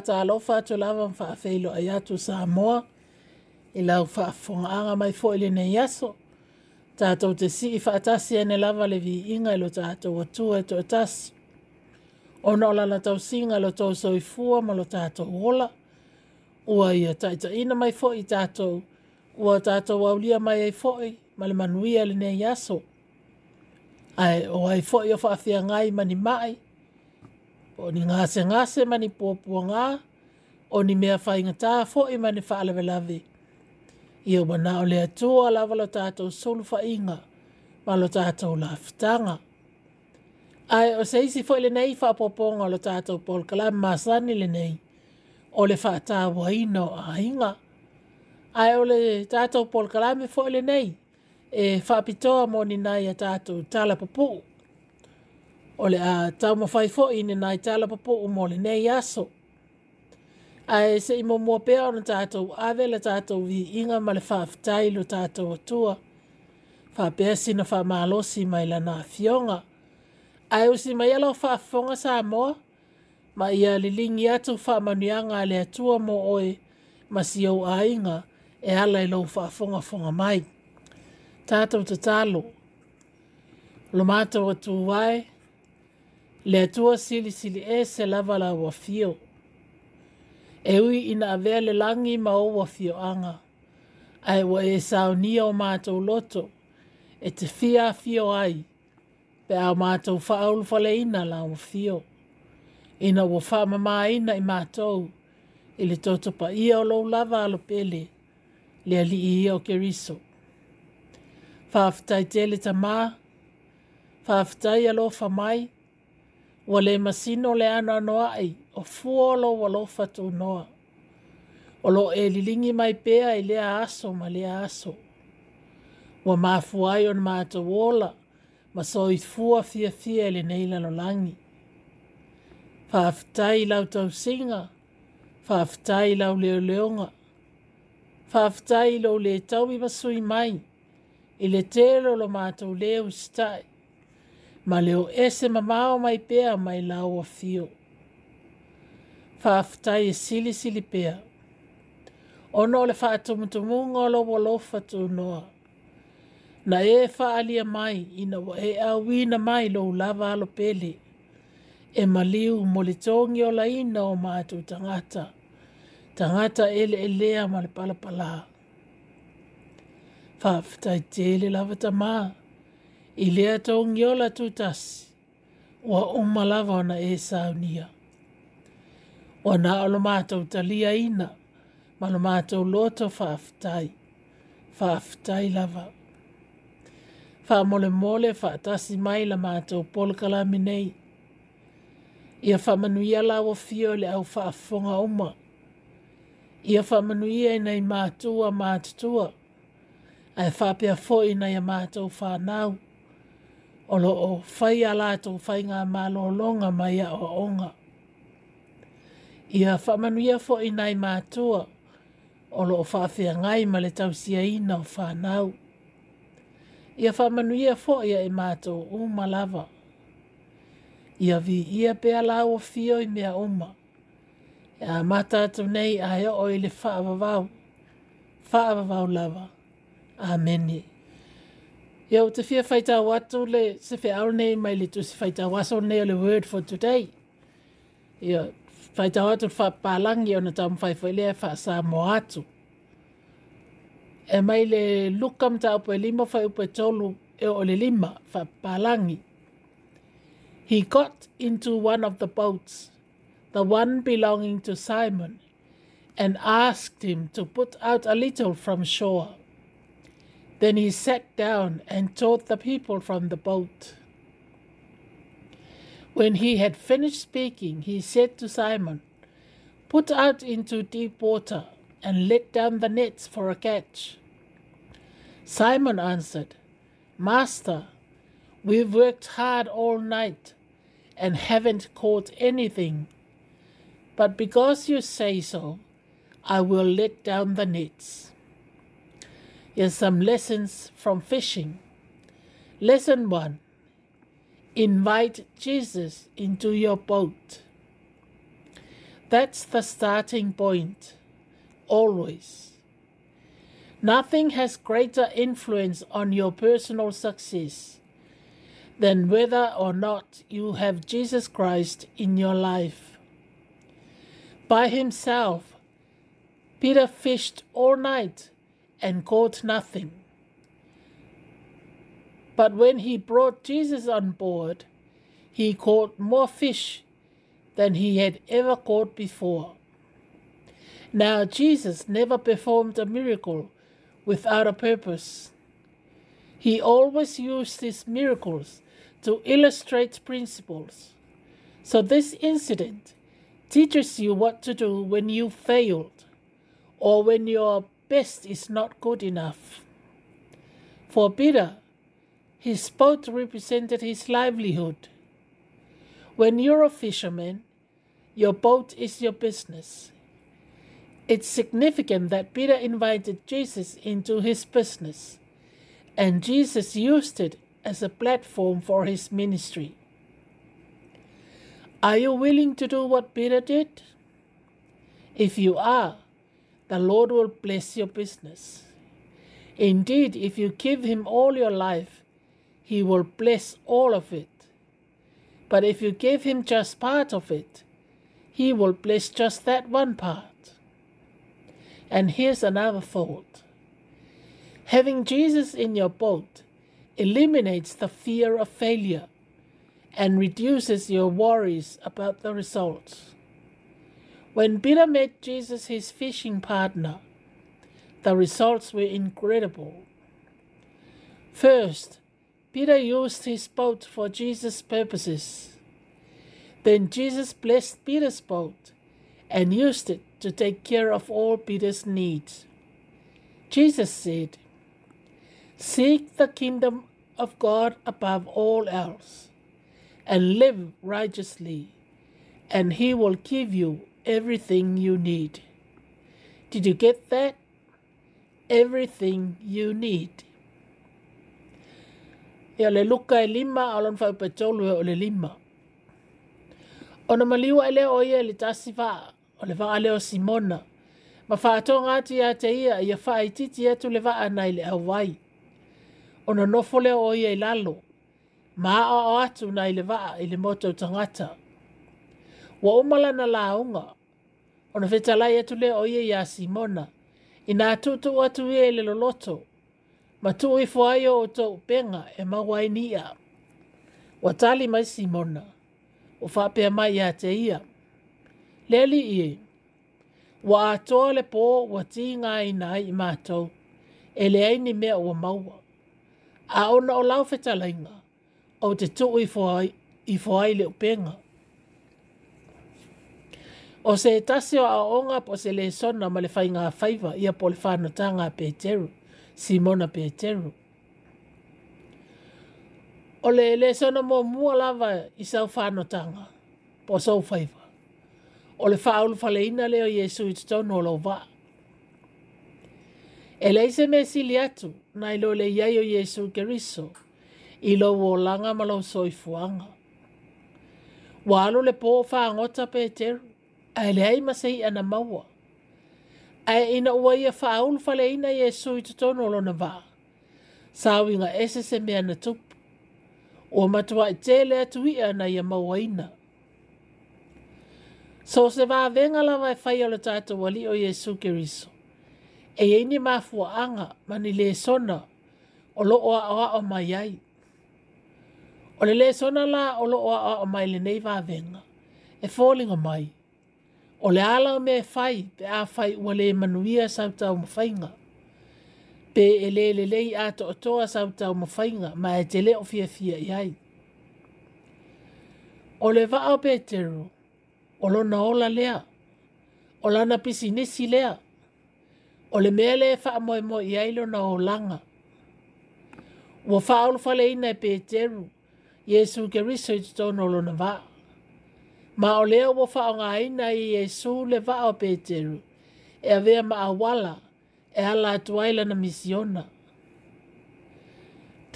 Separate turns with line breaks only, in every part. faatalofa lava ma faafeiloai atu sa moa i lau faafogaaga mai foʻi ne aso tatou te sii faatasi ene lava levi inga i lo tatou atua e toʻatasi ona o lalatausiga i lo tousoifua ma lo tatou ola ua ia ina mai foʻi tatou ua tatou aulia mai ai foʻi ma le manuia lenei aso ae o ai foʻi o faafiagai manimaʻi ma o ni ngase ngase mani pōpua ngā, o ni mea whai ngatā fō i mani whaalewe lawe. Ia wana o lea tōa la walo tātou sōlu whainga, walo tātou la whitanga. Ai o seisi fō i le nei wha pōpua lo tātou pōl kalam māsani le nei, o le wha tā waino a inga. Ai o le tātou pōl kalam fō i le nei, e wha pitoa mō ni nai a tātou tāla pōpua o le a tau mawhai i nena i tala papo o mole nei aso. A e se imo mua pea ona tātou awe la tātou vi inga ma le whaafitai lo tātou atua. Wha pea sina wha malo si mai la nā fionga. A e usi mai alo whaafonga sa moa, ma ia li lingi atu wha manuanga le atua mo oe ma si au a inga e ala i lo whaafonga fonga mai. Tātou te Lomato Lo mātou atu wai, le sili sili e se lava la ua E ui ina avea le langi ma o ua anga. Ai wa e sao nia o mātou loto, e te fia fio ai, pe au mātou whaaulu fale ina la ua fio. Ina ua wha mamā ina i mātou, i le toto pa ia o lou lava alo pele, le ali i ia o keriso. riso. Whaafitai tele ta maa, whaafitai alo fa mai, Wa le masino le ana noa ai, o fuolo wa lo fatu noa. O lo e lilingi mai pea i lea aso ma lea aso. Wa maafu ai on maata wola, ma so i fua fia fia e le neila lo langi. Faaftai lau tau singa, faaftai lau leo leonga, faaftai lau le tau i masui mai, i le telo lo maata leo stai ma leo e se mamao mai pea mai lao o fio. Whaafutai e sili sili pea. Ono le whaatumutumu ngolo wa lofa tu noa. Na e whaalia mai ina wa e awina mai lo lava alo pele. E maliu molitongi o laina o mātu tangata. Tangata ele elea ma le palapala. Whaafutai tele lava ta i lea tau ngiola tutasi, ua umalava ona e saunia. Ua na alo mātou talia ina, malo mātou loto whaafutai, whaafutai lava. Wha mole mole wha tasi mai la mātou polkala minei. Ia wha manuia la o fio le au wha fonga uma. Ia wha manuia ina i mātua mātutua. Ai wha pia fo ina i mātou wha nau. Olo lo o fai ala to fai ngā mālo longa mai a o onga. Ia whamanuia fo i nai mātua, Olo lo o whaafia ngai ma le tausia ina o whanau. Ia whamanuia fo i a i mātua o uma Ia vi ia pe ala o fio i mea oma. Ia mata atu nei a e o i le whaavavau. Whaavavau lava. Amenie. Ia o te fia whaitau atu le se whiau nei mai le tusi whaitau aso nei o le word for today. Ia whaitau atu whapalangi o na tamu whaiwhai lea whaasa mo atu. E mai le lukam ta upe lima whai upe tolu e o le lima whapalangi.
He got into one of the boats, the one belonging to Simon, and asked him to put out a little from shore. Then he sat down and taught the people from the boat. When he had finished speaking, he said to Simon, Put out into deep water and let down the nets for a catch. Simon answered, Master, we've worked hard all night and haven't caught anything. But because you say so, I will let down the nets is some lessons from fishing. Lesson 1 Invite Jesus into your boat. That's the starting point, always. Nothing has greater influence on your personal success than whether or not you have Jesus Christ in your life. By himself, Peter fished all night and caught nothing. But when he brought Jesus on board, he caught more fish than he had ever caught before. Now, Jesus never performed a miracle without a purpose. He always used his miracles to illustrate principles. So, this incident teaches you what to do when you failed or when you're best is not good enough. For Peter, his boat represented his livelihood. When you're a fisherman, your boat is your business. It's significant that Peter invited Jesus into his business, and Jesus used it as a platform for his ministry. Are you willing to do what Peter did? If you are, the Lord will bless your business. Indeed, if you give Him all your life, He will bless all of it. But if you give Him just part of it, He will bless just that one part. And here's another thought having Jesus in your boat eliminates the fear of failure and reduces your worries about the results. When Peter met Jesus his fishing partner, the results were incredible. First, Peter used his boat for Jesus' purposes. Then Jesus blessed Peter's boat and used it to take care of all Peter's needs. Jesus said, Seek the kingdom of God above all else, and live righteously, and he will give you everything you need. Did you get that? Everything you need.
E ole luka e lima, alon fai pe tolu e ole lima. Ona maliwa ele oia le tasi faa, ole faa leo simona. Ma faa tonga atu ya te ia, ia faa i titi atu le faa na ile Hawaii. Ona nofo leo oia i lalo. Ma a o atu na ile faa, ile moto tangata. Wa umala na launga, la ona fetalai atu lea o ia iā simona inā tuutuu atu ia le loloto Matu tuu ifo ai o outou upega e maua ai nii mai simona ua faapea mai iā te ia le alii e ua atoa le pō ua tigāina ai i matou e leai ni mea ua maua a ona o lau fetalaiga ou te tuu ifo ai ifo ai le upega o se tasio o a onga po se le sona ma le fai ngā faiva ia po le whāna tanga Peteru, Simona Peteru. O le le sona mō mua lava i sau whāna tanga, po sau faiva. O le whāulu whale ina leo Jesu i tutonu o lo vā. E lei se me sili atu, na ilo le iai o Iesu Keriso, ilo wo langa malo soifuanga. Wa alo le po wha angota ae leai masai ana maua ae ina ua ia ina faleina iesu i totonu o lona vaa sauiga ese se mea na tupu ua matuaʻitele atu ia ana ia mauaina so se vavega lava e fai o le tatou alii o iesu keriso e iai ni anga ma ni lesona o loo aʻoaʻo mai ai o le lesona la o oa o mai le lenei venga. e foliga mai o le ala me fai pe a fai ua le manuia sau tau mawhainga. Pe e le le lei a to toa sau tau mawhainga ma e te leo fia fia i ai. O le vaa pe teru, o lona ola lea, o lana pisi nisi lea, o le mea le faa moe moe i ai lona o langa. Ua faa ulu fale ina e pe teru, Jesu ke research tono lona vaa. Ma o leo wa wha o ngā ina i e su le wha o pēteru. E a vea ma wala, e ala atuaila na misiona.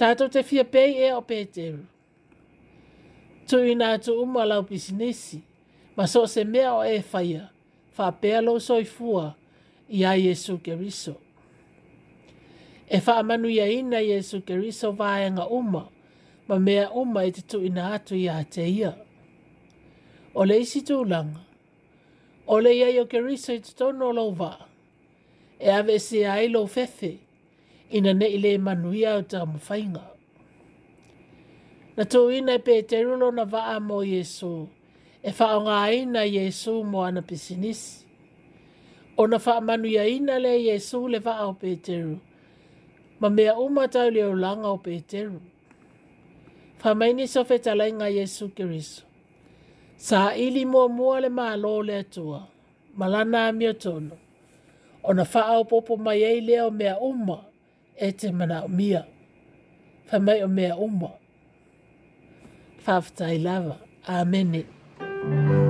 Tātou te fia pei e o pēteru. Tu ina tu uma lau pisinesi. Ma so se mea o e whaia. Wha fa pēa lo soifua i a Jesu Keriso. E wha manu ia ina Jesu Keriso vāenga uma. Ma mea uma e te tu ina atu i a te ia. Ia o le isi tūlanga. O le iai o ke research tono lo va. E ave se ai lo fefe ina ne le manuia o ta mwhainga. Na tō ina pe te rulo na vaa mo Yesu, e wha o ngā ina Yesu mo ana pisinisi. O na wha manuia ina le Yesu le vaa o Peteru, ma mea umatau le o langa o Peteru. Wha maini sofe talai ngā Yesu Kirisu sa ili mo mo le ma lo le tua malana mi tono ona fa au popo mai ai le o me uma e te mana o mia fa mai o me uma fa ftai lava amen Thank you.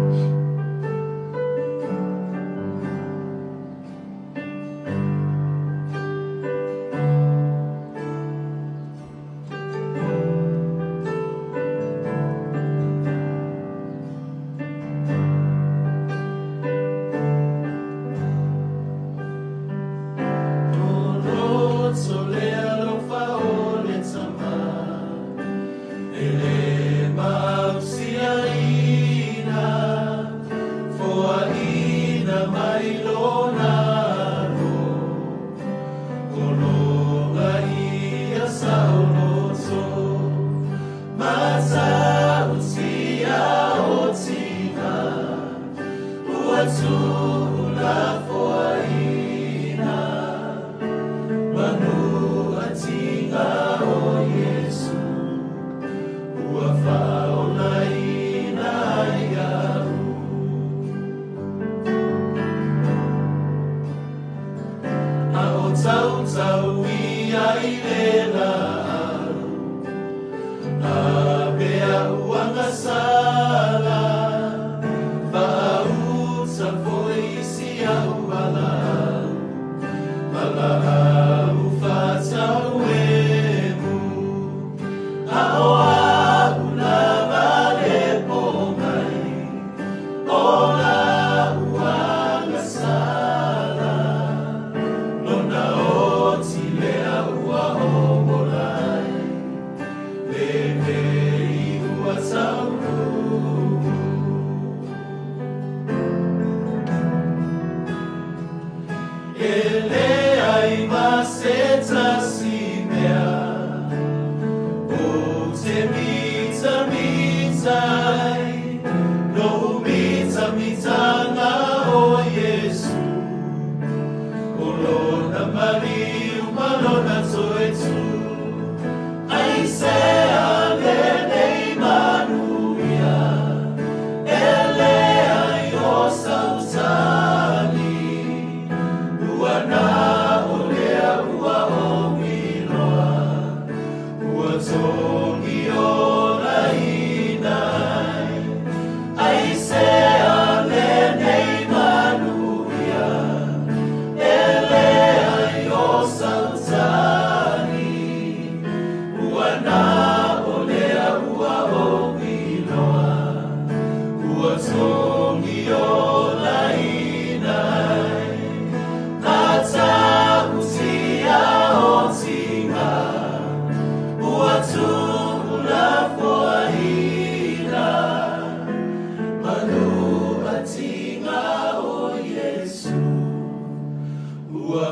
You're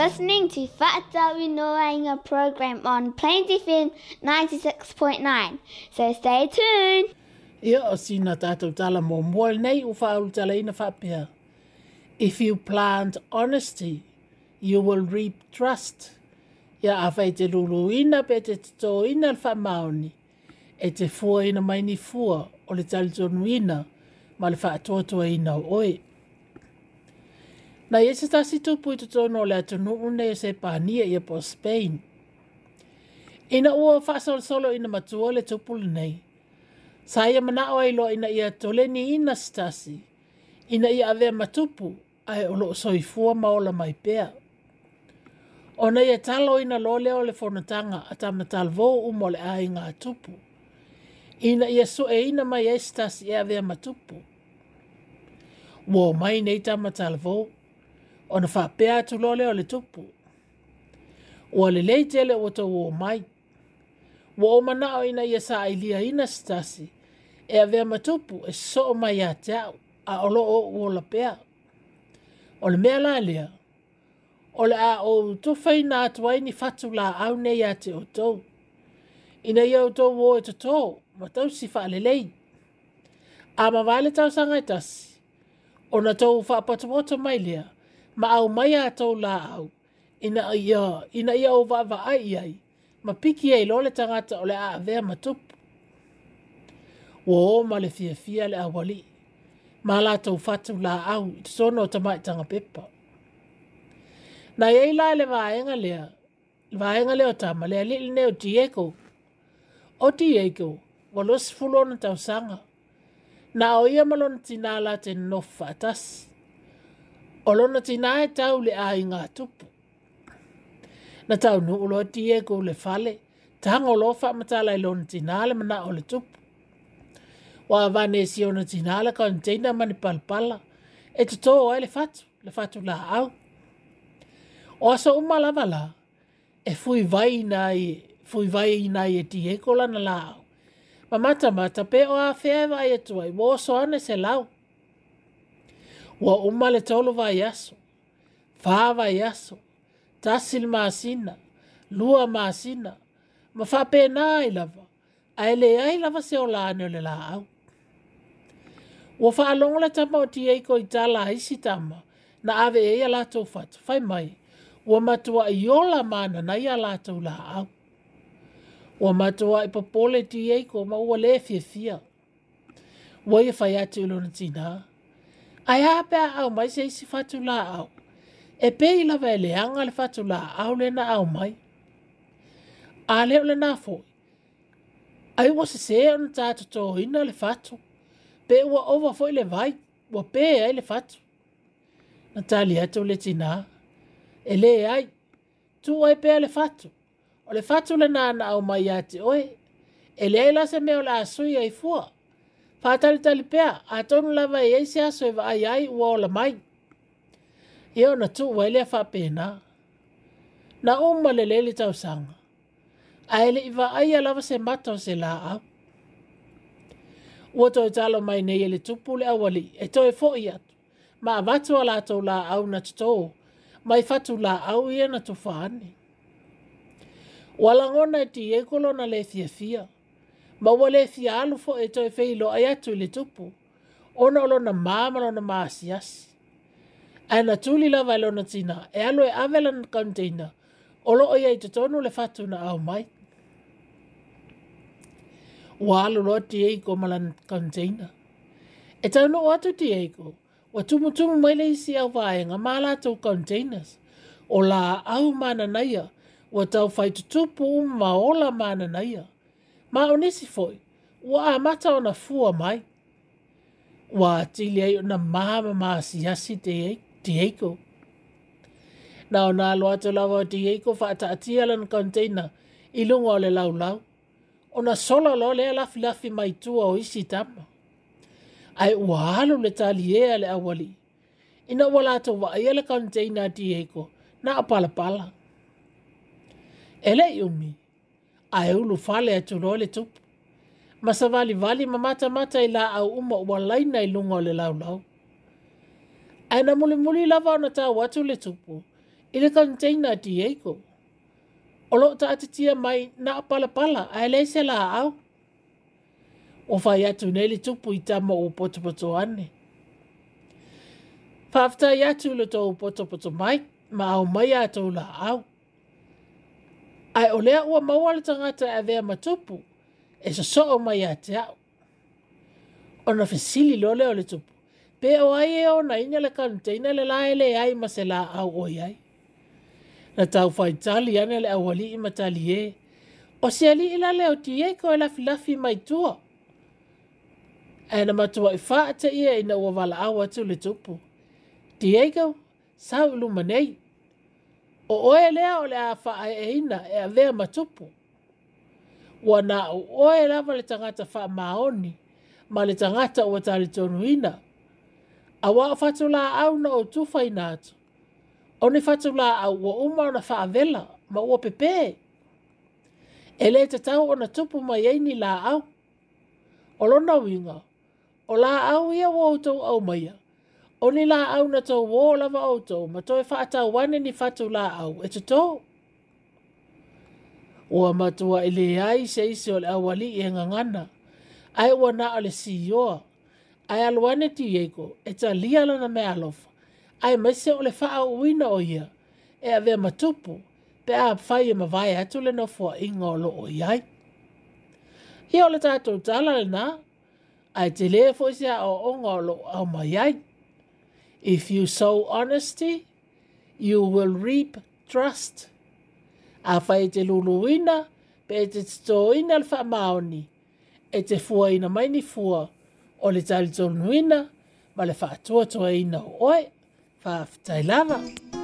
listening to Fatawi Noanga program on Plains FM 96.9. So stay tuned. Ia o
sina tātou tala mō mua nei o whaolu tala ina whapea. If you plant honesty, you will reap trust. Ia a whai te lulu ina pe te tō ina whamaoni. E te fua ina mai ni fua o le talitonuina ma le faatoatoaina o oe na ia se tasi tupu i totonu o le atunuu nei o se pania ia po spain ina ua solo ina matua le tupu lenei sa ia manaʻo ai loa ina ia toleniina se tasi ina ia avea matupu ae o loo soifua ma ola mai pea ona ia talo ina loa lea le fonotaga a tamatalavou uma o le aiga tupu ina ia so e ina mai e stas e avea matupu. Wo mai nei tama talavo, o na whapea tu lole o le tupu. O le leitele o tau wo mai, wo o manao ina ia sa ailia ina stasi, e avea matupu e so o mai a te au, a olo o uo la pea. O le mea lalea, o le a o tufei na atuaini fatu la au nei a te o tau. Ina ia o tau wo e te tau, ma tau si wha alelei. A ma wale tau sanga i e tasi. O na tau wha apatamoto mai lea, ma au mai a tau la au. Ina ia, ina ia o wa wa ai ai. Ma piki ei lole tangata o le a avea ma tupu. Wa o ma le fia fia le awali. Ma la tau fatu la au, i tisono o tamai tanga pepa. Na iei la le vaenga lea, vaenga lea o tama lea li li neo Diego. O Diego, Diego, ngolo sifulu ono tausanga. Na o ia malona tina la te nofa atas. Olona tina e tau le a inga tupu. Na tau nu ulo tie ko le fale. Tanga ulo fa matala ilona e tina le mana o le tupu. Wa vane si ona tina la ka ntina mani palpala. E tuto o le fatu, le fatu la au. O aso umalavala e fui vai nai, fui vai nai e tie ko lana la au ma mata mata pe o afea e vai atu e ai mō soane se lau. Ua uma le tolu vai aso, faa vai aso, tasil maasina, lua maasina, ma faa pe na ai lava, ai le ai lava se o laane o le la au. Ua faa longa le tama o tia iko i tala isi tama, na ave eia lato fatu, fai mai, ua matua i ola maana na ia lato la au o matua i e papole tu iei ko ma ua le fia fia. Ua i fai atu ilo na tina. Ai hapea au mai se isi fatu la au. E pe i lawa e leanga le fatu la au le na au mai. A leo le nafo. Ai ua se se on tato to ina le fatu. Pe ua ova fo le vai. Ua pe ai le fatu. Natalia tu le tina. E le ai. Tu ai pe a le fatu o le fatu le nana au mai ya te oe. E le aila se meo la asui ai fua. Fatali tali pea, a tonu lava e eise aso e vaai ai ua o la mai. Eo na tu wa ele a fape na. Na umma le lele tau sanga. A ele i vaai a lava se mato se la a. Ua toi talo mai nei ele tupu le awali, e toi fo i atu. Ma avatu ala tau la au na tuto, mai fatu la au ia na tufaani. Walangona e ti ekolo na le fia fia. Ma wale fia alufo e toi fei lo ayatu le tupu. Ona olo na mama lo na maasias. Ana tuli la vai e lo na tina. E alo e avela na kanteina. Olo oia i tatonu le fatu na au mai. Wa alu lo ti eiko malan kanteina. E tano e o atu ti eiko. Wa tumutumu maile isi au vaenga maa lato containers. O la au mana naia. Wa ua tau fai tutupu um maola mana na ia. Ma o nisi foi, ua a mata o na fua mai. Ua atili ai o na maha ma maa si hasi te eiko. Na o nā loa te lawa o te eiko wha ata atia lan kontena i lunga o le lau lau. O na sola lo lea lafi lafi mai tua o isi tamma. Ai ua halu le tali ea le awali. Ina wala ato wa aia le kontena di eiko na apalapala. pala ele umi a e ulu fale atu role le tupu. Masa vali vali ma mata mata i la au uma ua laina i lunga o le lau lau. Aina e muli muli lava ona tā watu le tupu i le kanteina a Diego. Olo ta atitia mai na pala pala a ele se la au. O fai atu ne le tupu i tama o potu potu ane. Fafta i atu le tō potu potu mai ma au mai atu la au ai o lea ua maua le tagata e avea ma tupu e sosoo mai iā te au ona fesili lo lea o le tupu pe o ai e ona ina le kanteina le lā e leai ma se lāau oi ai na taufaitali ana le aualii ma taliē e. o se alii lale o tiē e koe lafilafi mai tua e na matuaʻi faateʻia e ina ua valaau atu le tupu tiē kau sau i luma nei o oe lea o le a faa e ina e a lea matupu. Wa na o oe lava le tangata faa maoni, ma le tangata o tali tonu ina. A wa o fatu la au na o tufa ina atu. O ni fatu la au wa uma o na faa vela, ma ua pepe. E le te tau o na tupu ma yeini la au. O lona winga, o la au ia wa utau au maia o ni la au na tau wō lava o tau, ma toi whaata wane ni whatu la au, e tuto. Ua matua i le ai se isi o le awali i ngangana, ai ua na ale si yoa, e ai alwane ti yeiko, e ta lia lana me alofa, ai mese o le wha uina o ia, e ave matupu, pe a whai e mawai atu le na fua i ngolo o iai. Ia o le tātou tala le nā, ai te lefo isi a o ngolo o maiai. ai.
If you sow honesty, you will reap trust. A fai te luluina, pe e te tōina alfa maoni, e te fua ina mai ni fua, o le tali tōnuina, ma le fātua tōina oe, fāftai lava. Fāftai lava.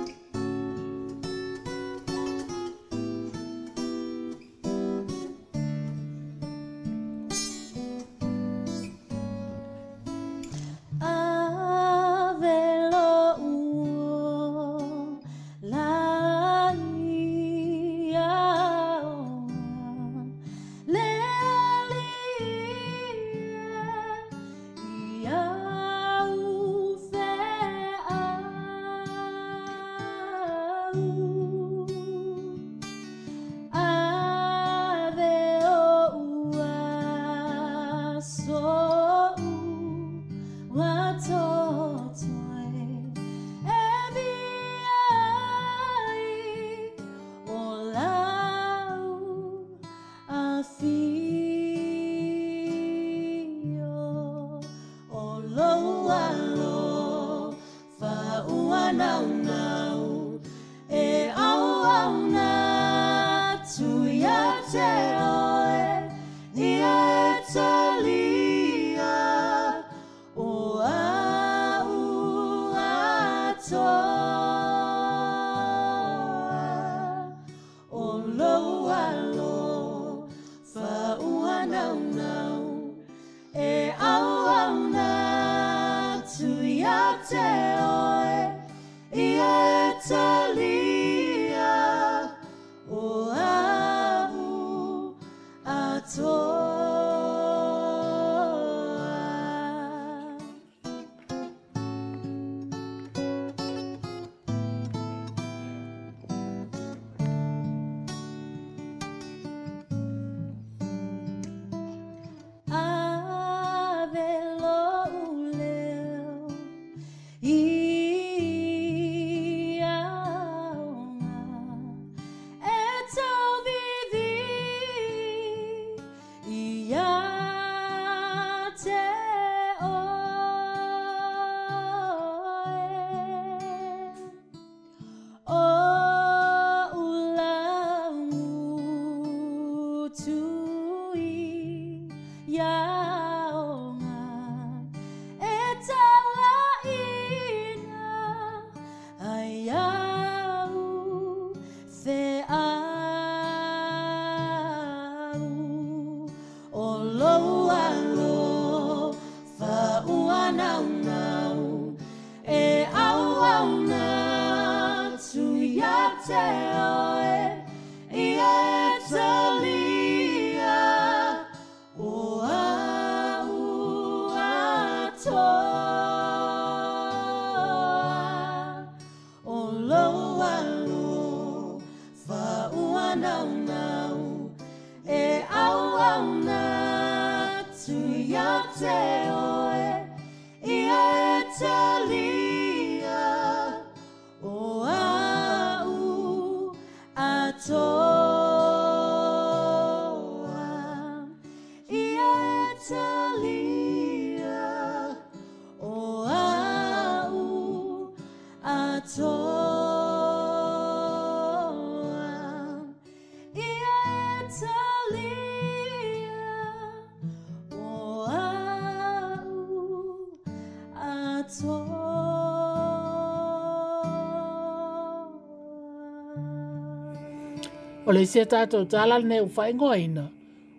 o le se tātou tāla ne u whae ngoina,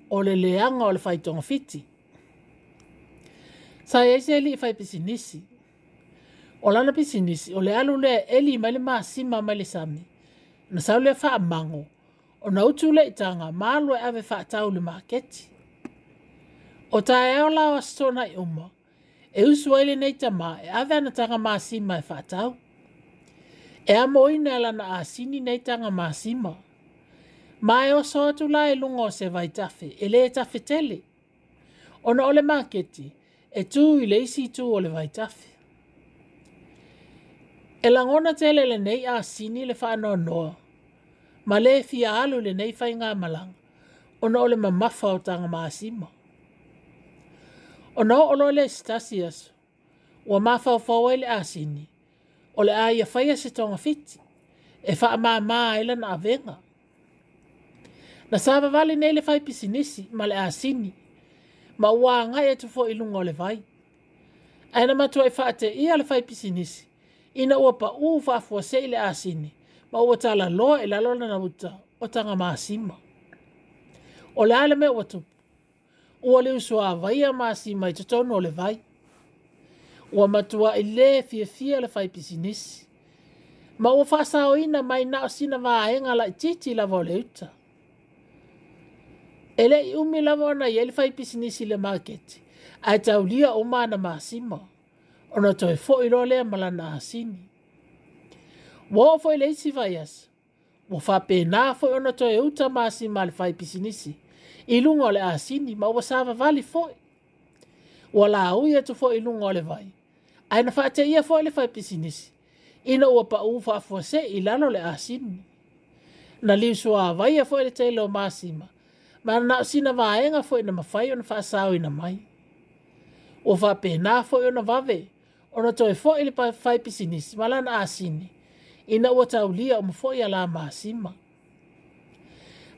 o le leanga o le whae tonga fiti. Sa e se li whae pisi nisi, o lana pisi nisi, o le alu le e li mai le maa mai le sami, na sau le wha mango, o na utu le itanga, maalu e ave wha tau le maa keti. O ta e o lao astona i uma, e usu aile nei ta maa, e ave anatanga maa e wha tau. E amoina lana asini nei tanga maa simaa, Mai o so atu lai lungo se vai tafe, e le tafe tele. Ona ole maketi, e tu i le isi tu ole vai tafe. E langona tele le nei a sini le whanoa noa, ma le e fia alu le nei fai ngā malang, ona ole mamafa o tanga maasimo. Ona olo le stasias, ua mafa o fawai le asini, ole aia faya se tonga fiti, e faa maa maa ilan avenga. venga na savavale nei le faipisinisi ma le asini ma ua agai atu e foʻi luga o le vai ae na matua i e faateia le faipisinisi ina ua paʻū faafuaseʻi le asini ma ua talaloa i e lalo lana uta o tagamasima o le a le mea ua tupu ua le usu avaia masima i totonu o le vai ua matuaʻi lē fiafia le faipisinisi ma ua faasaoina mai na o sina vaega laʻitiiti lava o le uta ele i umi lava ona i ele fai pisi nisi le market a e tau lia o mana maasima ona toi fo i role a malana asini wa o fo i leisi vai as wa fa pe na fo i ona toi uta maasima le fai pisi nisi i lunga le asini ma wa sava vali fo i wa la ui atu fo i lunga le vai a ina fa te ia fo i le fai pisi nisi ina ua pa ufa fo se i lalo le asini na li sua vai a fo i le teilo maasima le ma na sina va e nga foi na ma fai ona fa sa o ina mai o va pe na foi ona va ve ona toi fo ile pa fai pisinis ma la na asini ina o ta ulia o fo ia la ma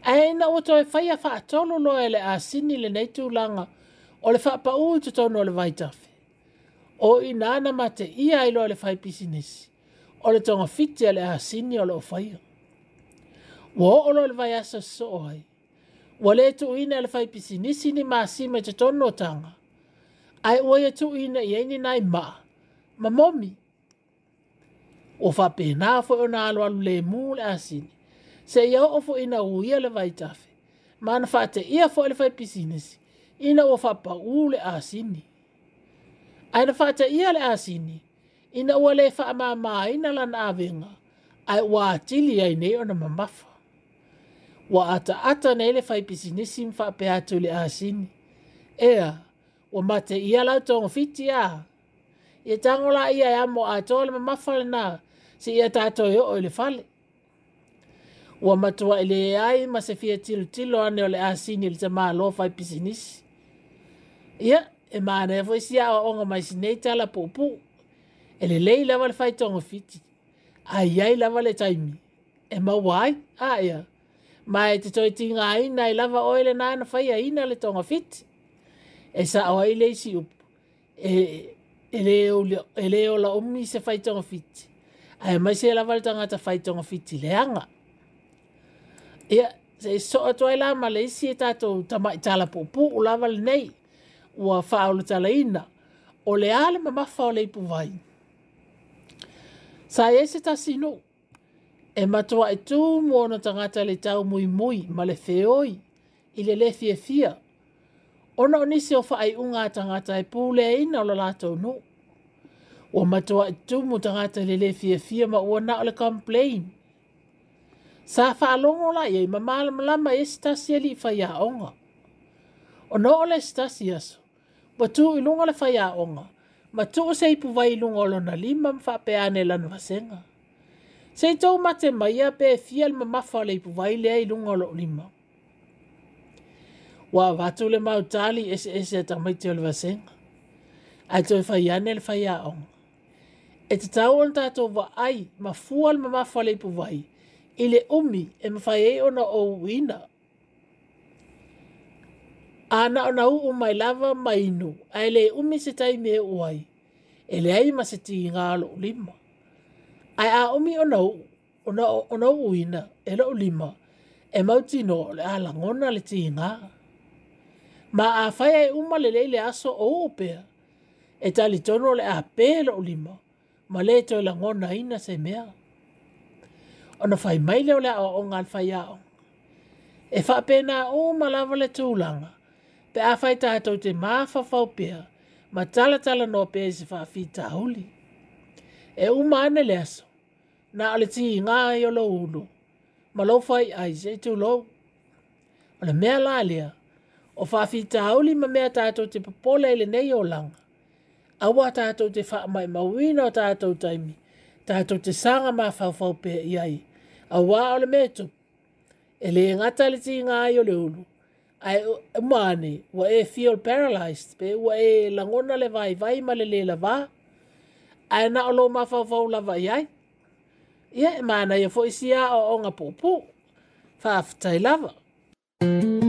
A ai na o toi fai fa tolo no ele asini le nei tu langa o le fa pa u tu tono le vai tafe o ina na mate ia ilo le fai pisinis o le tonga fiti ele asini o lo fai o o lo le vai asa so oi Wa le tu ina le fai pisi nisi ni maa si me te tono tanga. Ai oa ya tu ina i eni nai maa. Ma momi. O fa pe na fo ona alo alu le mu le asini. Se ia o fo ina u ia le vai tafe. Ma na fate ia fo le fai pisi nisi. Ina o fa pa u le asini. Ai na fate ia le asini. Ina ua le fa maa maa ina lan avenga. Ai ua atili ai nei ona mamafa wa ata ata na ele fai pisi nisi mfa pe atu le asini. Ea, wa mate ia la tong fiti ya. Ia tango e la ia ya mo ato le mamafale na si ia tato yo e o le fale. Wa matua ele ai ma se fia tilo tilo ane o le asini le tama lo fai pisi nisi. Ia, e maana ya e fwisi ya wa onga maisinei tala popu. Ele lei lava le fai tong fiti. Ai ai lava le taimi. E mawai, ai ah, ya. Yeah mai te toi tinga ina i lava oi le nana fai a ina le tonga fit. E sa awa i leisi up. E, e leo e la omni se fai tonga fit. Ai mai se lava le tanga ta fai tonga fit i leanga. Ia, e, se so atu ai lama leisi e tato tama i tala pupu u lava le nei. Ua faa ulu tala ina. O le ale mamafa o le ipu vai. Sa e se ta sinu. Sa e se ta sinu e matua e tū mōna tangata le tau mui mui ma le feoi i le le fia e fia. Ona o nisi o whaai unga tangata e pūle e ina o la lātou nu. O matua e tū mō tangata le le fia e fia ma ua na o le complain. Sa wha alongo la iei e ma maalam lama e stasia li whai a onga. O na o le stasia so, ma tū ilunga le whai a onga, ma tū o seipu vai ilunga o lona lima mwha peane lanwasenga. Ma se tau mate mai a pe fiel ma mafa le ipu vai lea i lunga lo lima. Wa vatu le mau tali ese ese a tamai te olva senga. A toi fai ane le fai aonga. E te tau an tato wa ai ma fual ma mafa le vai i le e ma fai e ona o wina. Ana ona u umai lava mainu a le umi se tai me uai. E le ai ma se ti ngalo lima ai a umi ona ona ona uina e lo lima e mauti no le ala ngona le tinga ma a fai e uma le le aso o pe e tali tono le a pe lo lima ma le to la ngona ina se mea ona fai mai le ola o ngal fai a e fa pe na o malava le tulanga pe a fai ta to te ma fa fa pe ma tala tala no pe se fa fita huli e uma ane le aso. Na ale ti ngā i e olo ulu. Ma lo fai ai zei tu lo. O le mea la lea. O fafi tauli ma mea tātou te papole ele nei o langa. Awa tātou te wha mai mawina o tātou taimi. Tātou te sanga ma fawfau pē i ai. Awa o le metu. E le ngata le ti ngā i e olo ulu. Ai e mane, wa e feel paralyzed. Pe wa e langona le vai vai ma le le la vaa ae na e o lo ma fa fa la va ye ye ma na ye fo isia o nga pu pu fa ftai lava mm -hmm.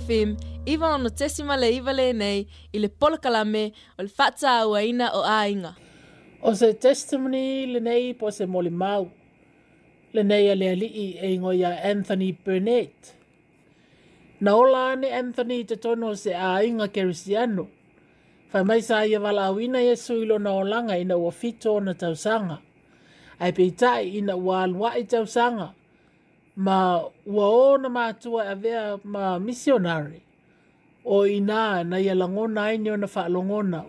FM, iwa ono tesima le iwa le nei, i le polakala o le fata awa ina o ainga.
O se testimony le nei po se mole mau, le nei a le alii e ingo ya Anthony Burnett. Na ola ane Anthony te tono se a inga kerisiano, fai mai sa ia wala awina yesu ilo na olanga ina ua fito na tausanga, ai peitai ina ua i tausanga, ma ua o na mātua a vea ma missionary o ina na ia langona ai ni ona whaalongona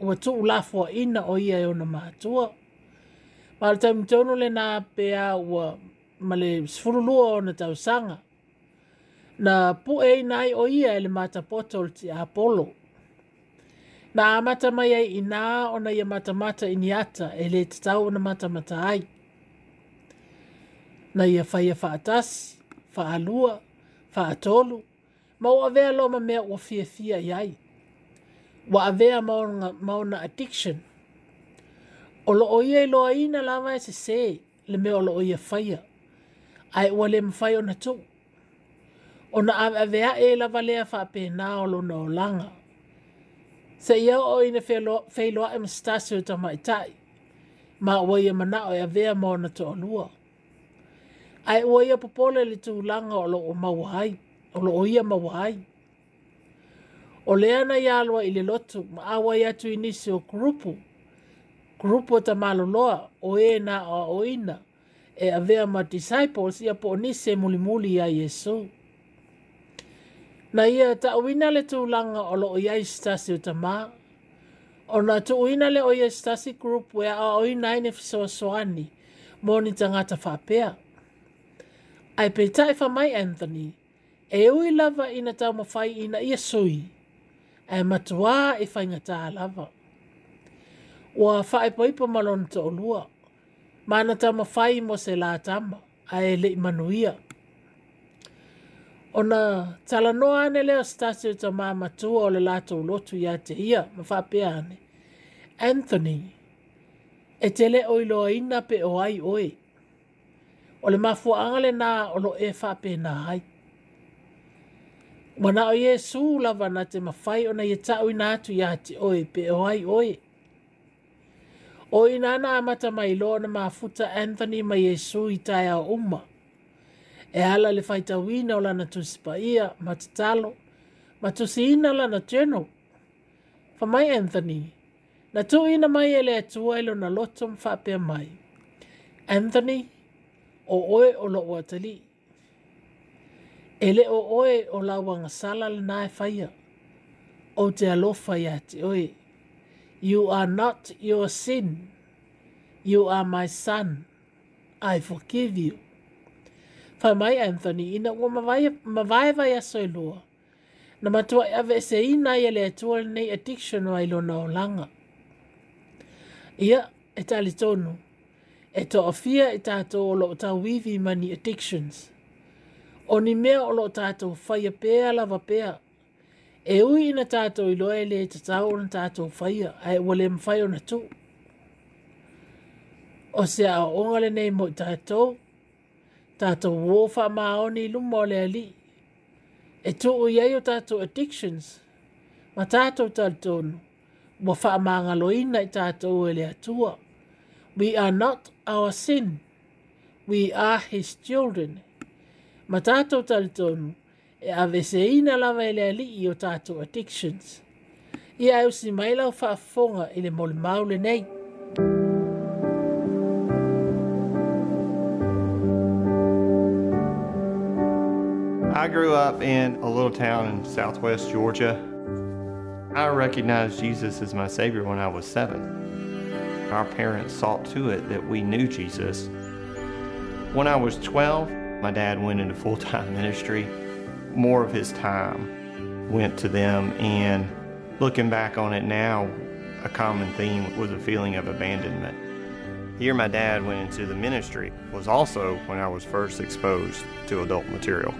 ua tu ulafo a ina o ia e ona mātua. Ma le taimu tono le nā pēā ua ma le sifurulua o na tausanga. Na pu e nai o ia e le mata potol ti a polo. Na amata mai ai ina o na ia mata mata iniata e le tatau na mata mata ai na ia fai a faatas, faalua, faatolu, ma ua vea loma mea ua fia fia iai. Wa avea maona, maona addiction. O lo oia i loa ina lawa e se se, le mea o lo oia faya. Ai ua le mfai ona tu. O na avea e la valea faa pe o lo na olanga. Se ia o ina fei loa e mstasi o tamaitai. Ma ua ia mana o ia e vea maona to olua. lua ai o ia popole le langa o lo o mauhai, o loo ia mauhai. O lea na i alwa i le lotu, ma awa i atu inisi o grupu, grupu o ta maloloa, o e na o oina, e avea ma disciples ia po onise mulimuli ia Yesu. Na ia ta uina le tūlanga o loo ia istasi o ta maa, O na tu uina le o ia istasi grupu e a i ine fisoa soani, mo ni tangata fapea. Ai pe tae wha mai Anthony, e ui lava ina tau mawhai ina ia sui, e matua e wha ngatā tā lava. Ua wha e poipa malon ta olua, mana tau mawhai mo se la tama, a e le imanuia. O na tala noa ane leo stasi o ta mā matua o le lato ulotu ia te ia, ma wha pe ane. Anthony, e tele oiloa ina pe o ai oi, o le mafuaaga na o loo e faapena ai ua na o iesu lava na te mafai ona ia e taʻuina atu iā te oe pe o ai oe o ina ana amata mai lo ona mafuta anthony ma Yesu i taeao uma e ala le faitauina o na tusi ia, ma tatalo ma na lana jeno famai anthony na tuuina mai e le atua i e lona loto ma mai anthony o oe o lo o Ele o oe o la wanga sala le nae faya. O te alofa ya te oe. You are not your sin. You are my son. I forgive you. Whai mai Anthony, ina ua mawae vai aso e lua. Na matua e ave se ina ia le atua nei addiction o ailona o langa. Ia, e tali Ia, e tali tonu e to ofia e tato o lo ta wivi mani addictions. O ni mea o lo tato faya pea lava pea. E ui ina tato i loa ele e te tau o na tato faya a e wale mwhaio na tō. O se a ongale nei mo i tato, tato wofa maoni lumo le ali. E tō o iei o tato addictions, ma tato tato tonu, wofa maangalo ina i tato ele atua. We are not our sin. We are his children. talitonu e lava ele addictions. Ia whaafonga mole maule nei.
I grew up in a little town in southwest Georgia. I recognized Jesus as my Savior when I was seven our parents saw to it that we knew Jesus. When I was 12, my dad went into full time ministry. More of his time went to them, and looking back on it now, a common theme was a feeling of abandonment. Here, my dad went into the ministry was also when I was first exposed to adult material.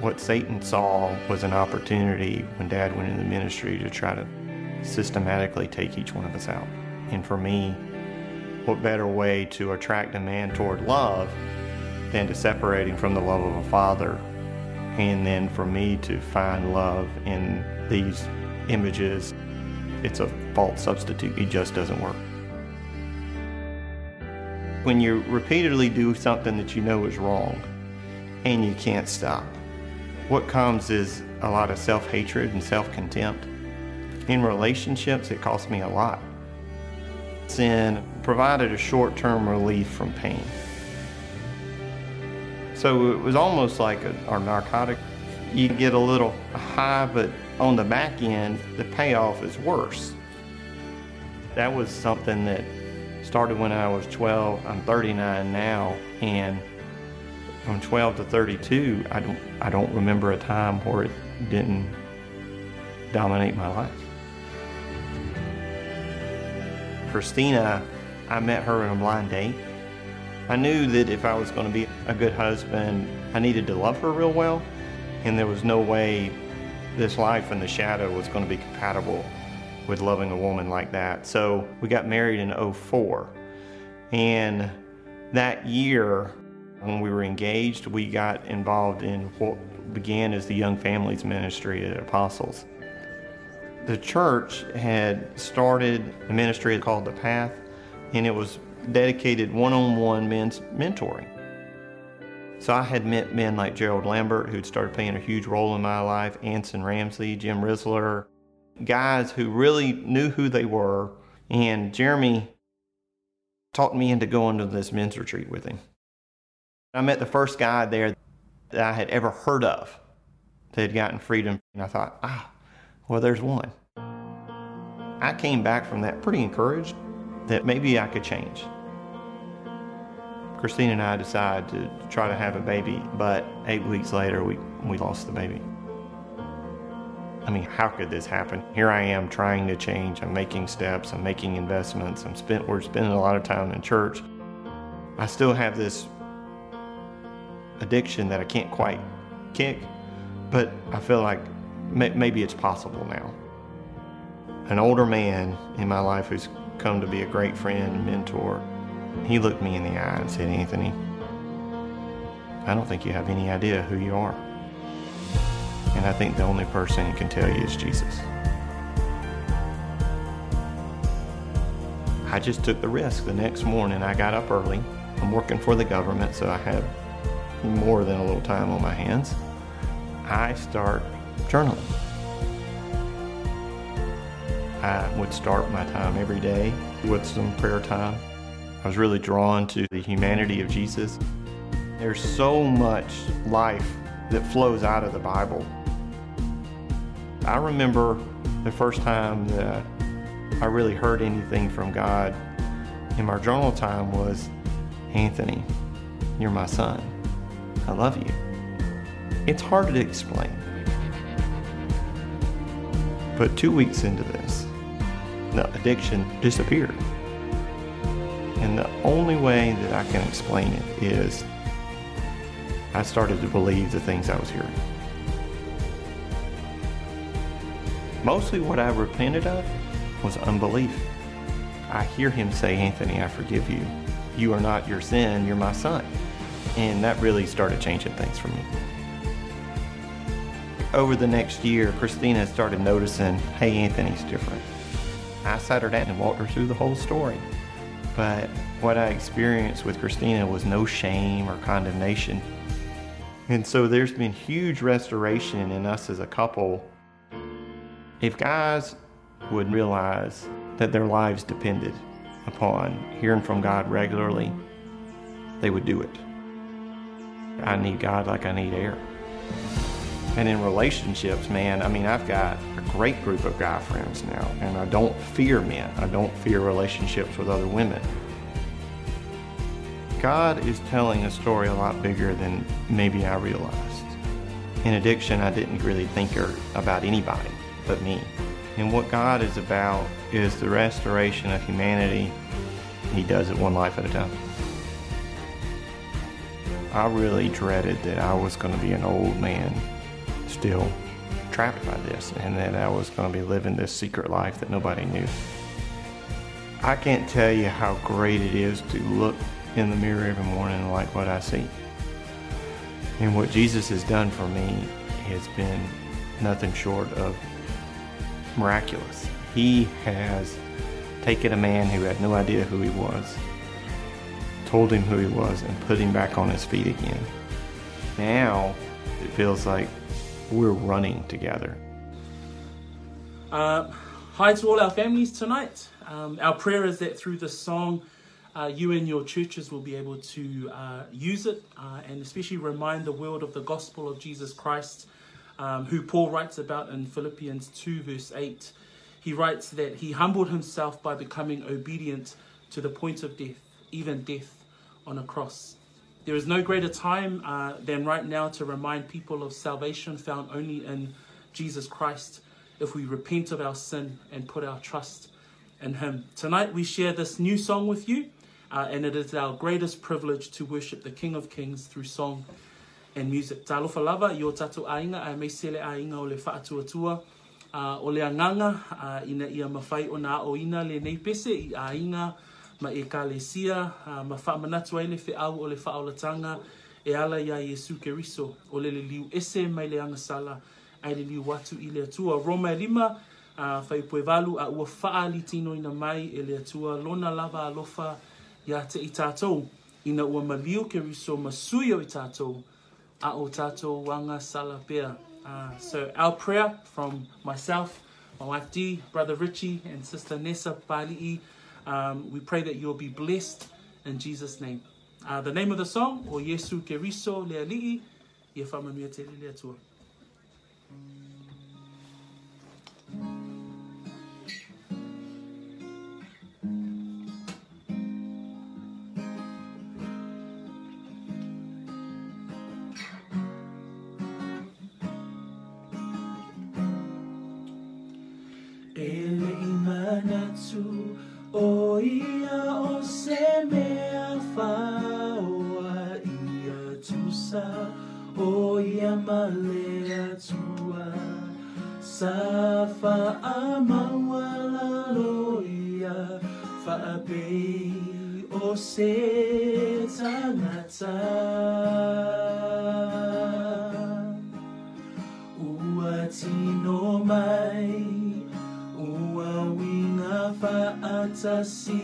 What Satan saw was an opportunity when dad went into the ministry to try to systematically take each one of us out. And for me, what better way to attract a man toward love than to separate him from the love of a father? And then for me to find love in these images, it's a false substitute. It just doesn't work. When you repeatedly do something that you know is wrong and you can't stop, what comes is a lot of self hatred and self contempt. In relationships, it costs me a lot. Sin provided a short term relief from pain. So it was almost like a, a narcotic. You get a little high, but on the back end, the payoff is worse. That was something that started when I was 12. I'm 39 now, and from 12 to 32, I don't I don't remember a time where it didn't dominate my life. Christina, I met her on a blind date. I knew that if I was going to be a good husband, I needed to love her real well, and there was no way this life in the shadow was going to be compatible with loving a woman like that. So we got married in 04. And that year, when we were engaged, we got involved in what began as the Young Families Ministry at Apostles. The church had started a ministry called The Path, and it was dedicated one-on-one men's mentoring. So I had met men like Gerald Lambert, who'd started playing a huge role in my life, Anson Ramsey, Jim Risler, guys who really knew who they were. And Jeremy talked me into going to this men's retreat with him. I met the first guy there that I had ever heard of that had gotten freedom. And I thought, ah, well, there's one. I came back from that pretty encouraged that maybe I could change. Christine and I decided to try to have a baby, but eight weeks later, we, we lost the baby. I mean, how could this happen? Here I am trying to change. I'm making steps. I'm making investments. I'm spent, we're spending a lot of time in church. I still have this addiction that I can't quite kick, but I feel like maybe it's possible now. An older man in my life who's come to be a great friend and mentor, he looked me in the eye and said, Anthony, I don't think you have any idea who you are. And I think the only person who can tell you is Jesus. I just took the risk. The next morning, I got up early. I'm working for the government, so I have more than a little time on my hands. I start journaling. I would start my time every day with some prayer time. I was really drawn to the humanity of Jesus. There's so much life that flows out of the Bible. I remember the first time that I really heard anything from God in my journal time was Anthony, you're my son. I love you. It's hard to explain. Put two weeks into this, the addiction disappeared. And the only way that I can explain it is I started to believe the things I was hearing. Mostly what I repented of was unbelief. I hear him say, Anthony, I forgive you. You are not your sin, you're my son. And that really started changing things for me. Over the next year, Christina started noticing, hey, Anthony's different. I sat her down and walked her through the whole story. But what I experienced with Christina was no shame or condemnation. And so there's been huge restoration in us as a couple. If guys would realize that their lives depended upon hearing from God regularly, they would do it. I need God like I need air. And in relationships, man, I mean, I've got a great group of guy friends now, and I don't fear men. I don't fear relationships with other women. God is telling a story a lot bigger than maybe I realized. In addiction, I didn't really think er, about anybody but me. And what God is about is the restoration of humanity. He does it one life at a time. I really dreaded that I was going to be an old man still trapped by this and that I was going to be living this secret life that nobody knew. I can't tell you how great it is to look in the mirror every morning and like what I see. And what Jesus has done for me has been nothing short of miraculous. He has taken a man who had no idea who he was, told him who he was, and put him back on his feet again. Now it feels like we're running together.
Uh, hi to all our families tonight. Um, our prayer is that through this song, uh, you and your churches will be able to uh, use it uh, and especially remind the world of the gospel of Jesus Christ, um, who Paul writes about in Philippians 2, verse 8. He writes that he humbled himself by becoming obedient to the point of death, even death on a cross. There is no greater time uh, than right now to remind people of salvation found only in Jesus Christ if we repent of our sin and put our trust in Him. Tonight we share this new song with you, uh, and it is our greatest privilege to worship the King of Kings through song and music. Talofa lava i o tatu ainga a me sele ainga o le whaatuatua uh, o le anganga uh, ina ia mawhai o o ina le nei pese i ainga ma e kalesia uh, ma whaamanatua ele wheau o le whaolatanga e ala ia Yesu Keriso o le liu ese mai le angasala ai le liu watu i le atua. Roma e lima, uh, whaipoe valu a ua whaali tino ina mai e le atua lona lava alofa ia te i tātou ina ua malio Keriso masui o i tātou a o tātou wanga sala pea. Uh, so our prayer from myself, my wife Dee, brother Richie and sister Nessa Pali'i, um, we pray that you'll be blessed in Jesus' name. Uh, the name of the song, O Jesu Keriso Leali'i, Ye Whamamia Tua.
Oia o se mea whaoa ia tusa oia ia malea tua Sa wha a mawala lo ia Whaapei o se tangata see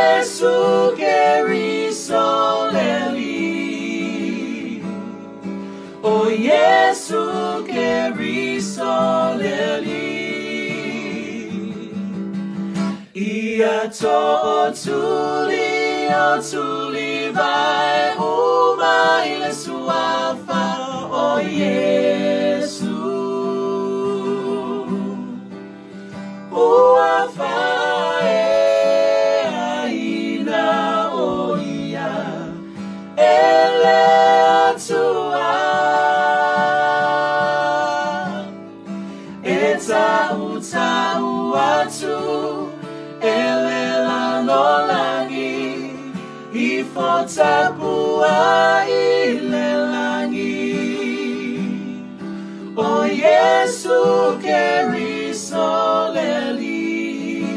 Gesù che risoleli. Oh Gesù che risoleli. Ia to tuli, o tuli vai, uma ile sua fa, oh yeah. to carry solely.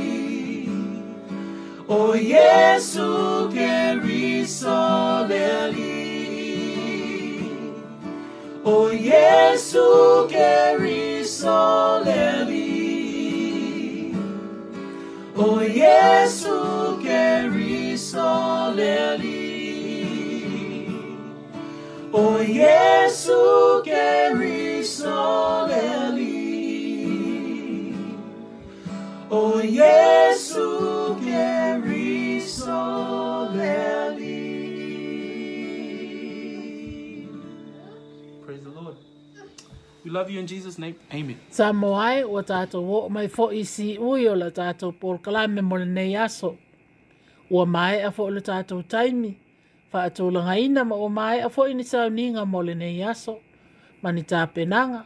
Oh, yes, to carry solely. Oh, yes, to carry solely. Oh, yes, to carry solely. Oh, yes.
love you in Jesus' name. Amen.
Sa moai o tato o mai fo isi ui o la tato por kalame mo le nei aso. O mai a fo le tato taimi. Fa ato langa ina ma o mai a fo ini sa uninga mo le nei aso. Mani ta penanga.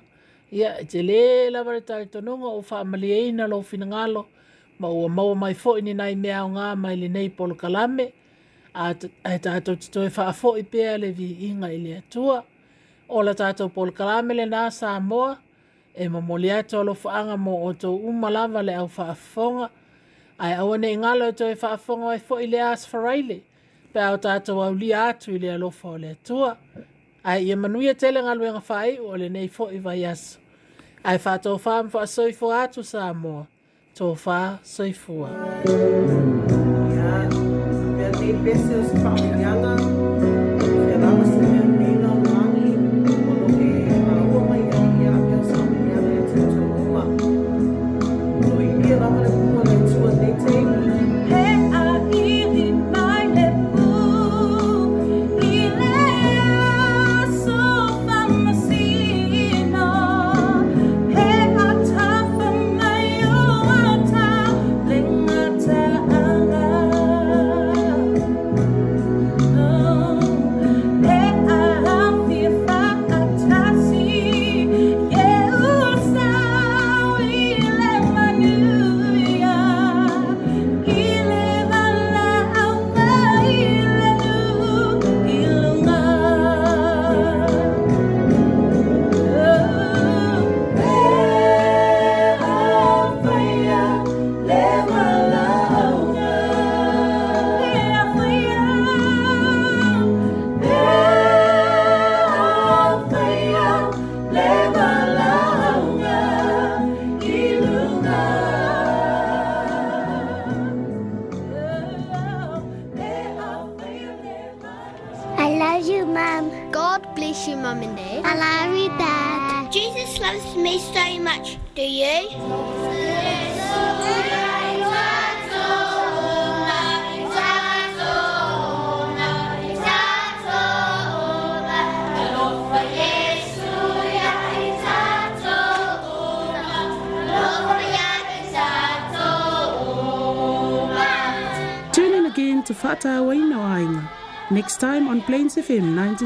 Ia e te le la vare tari tonunga o fa amali eina lo fina ngalo. Ma o mau mai fo ini nai mea o ngā mai le nei por kalame. A tato tato e fa a fo i pea le vi inga i le atua o la tātou Paul Kalamele nā Samoa, e mamolia e tolo whaanga mō o tō umalawa le au whaafonga, ai awane ne ngalo e tō e whaafonga e fo i le as whareile, pe au tātou au li atu i le alofa o le tua, ai i manuia tele ngalo e ngafai o le nei fo i vai asu. Ai whātou whaam wha soifu atu Samoa, tō wha soifua. Yeah. Yeah. Yeah. Yeah. Yeah. Yeah. Yeah. Yeah. Yeah. Yeah. Yeah.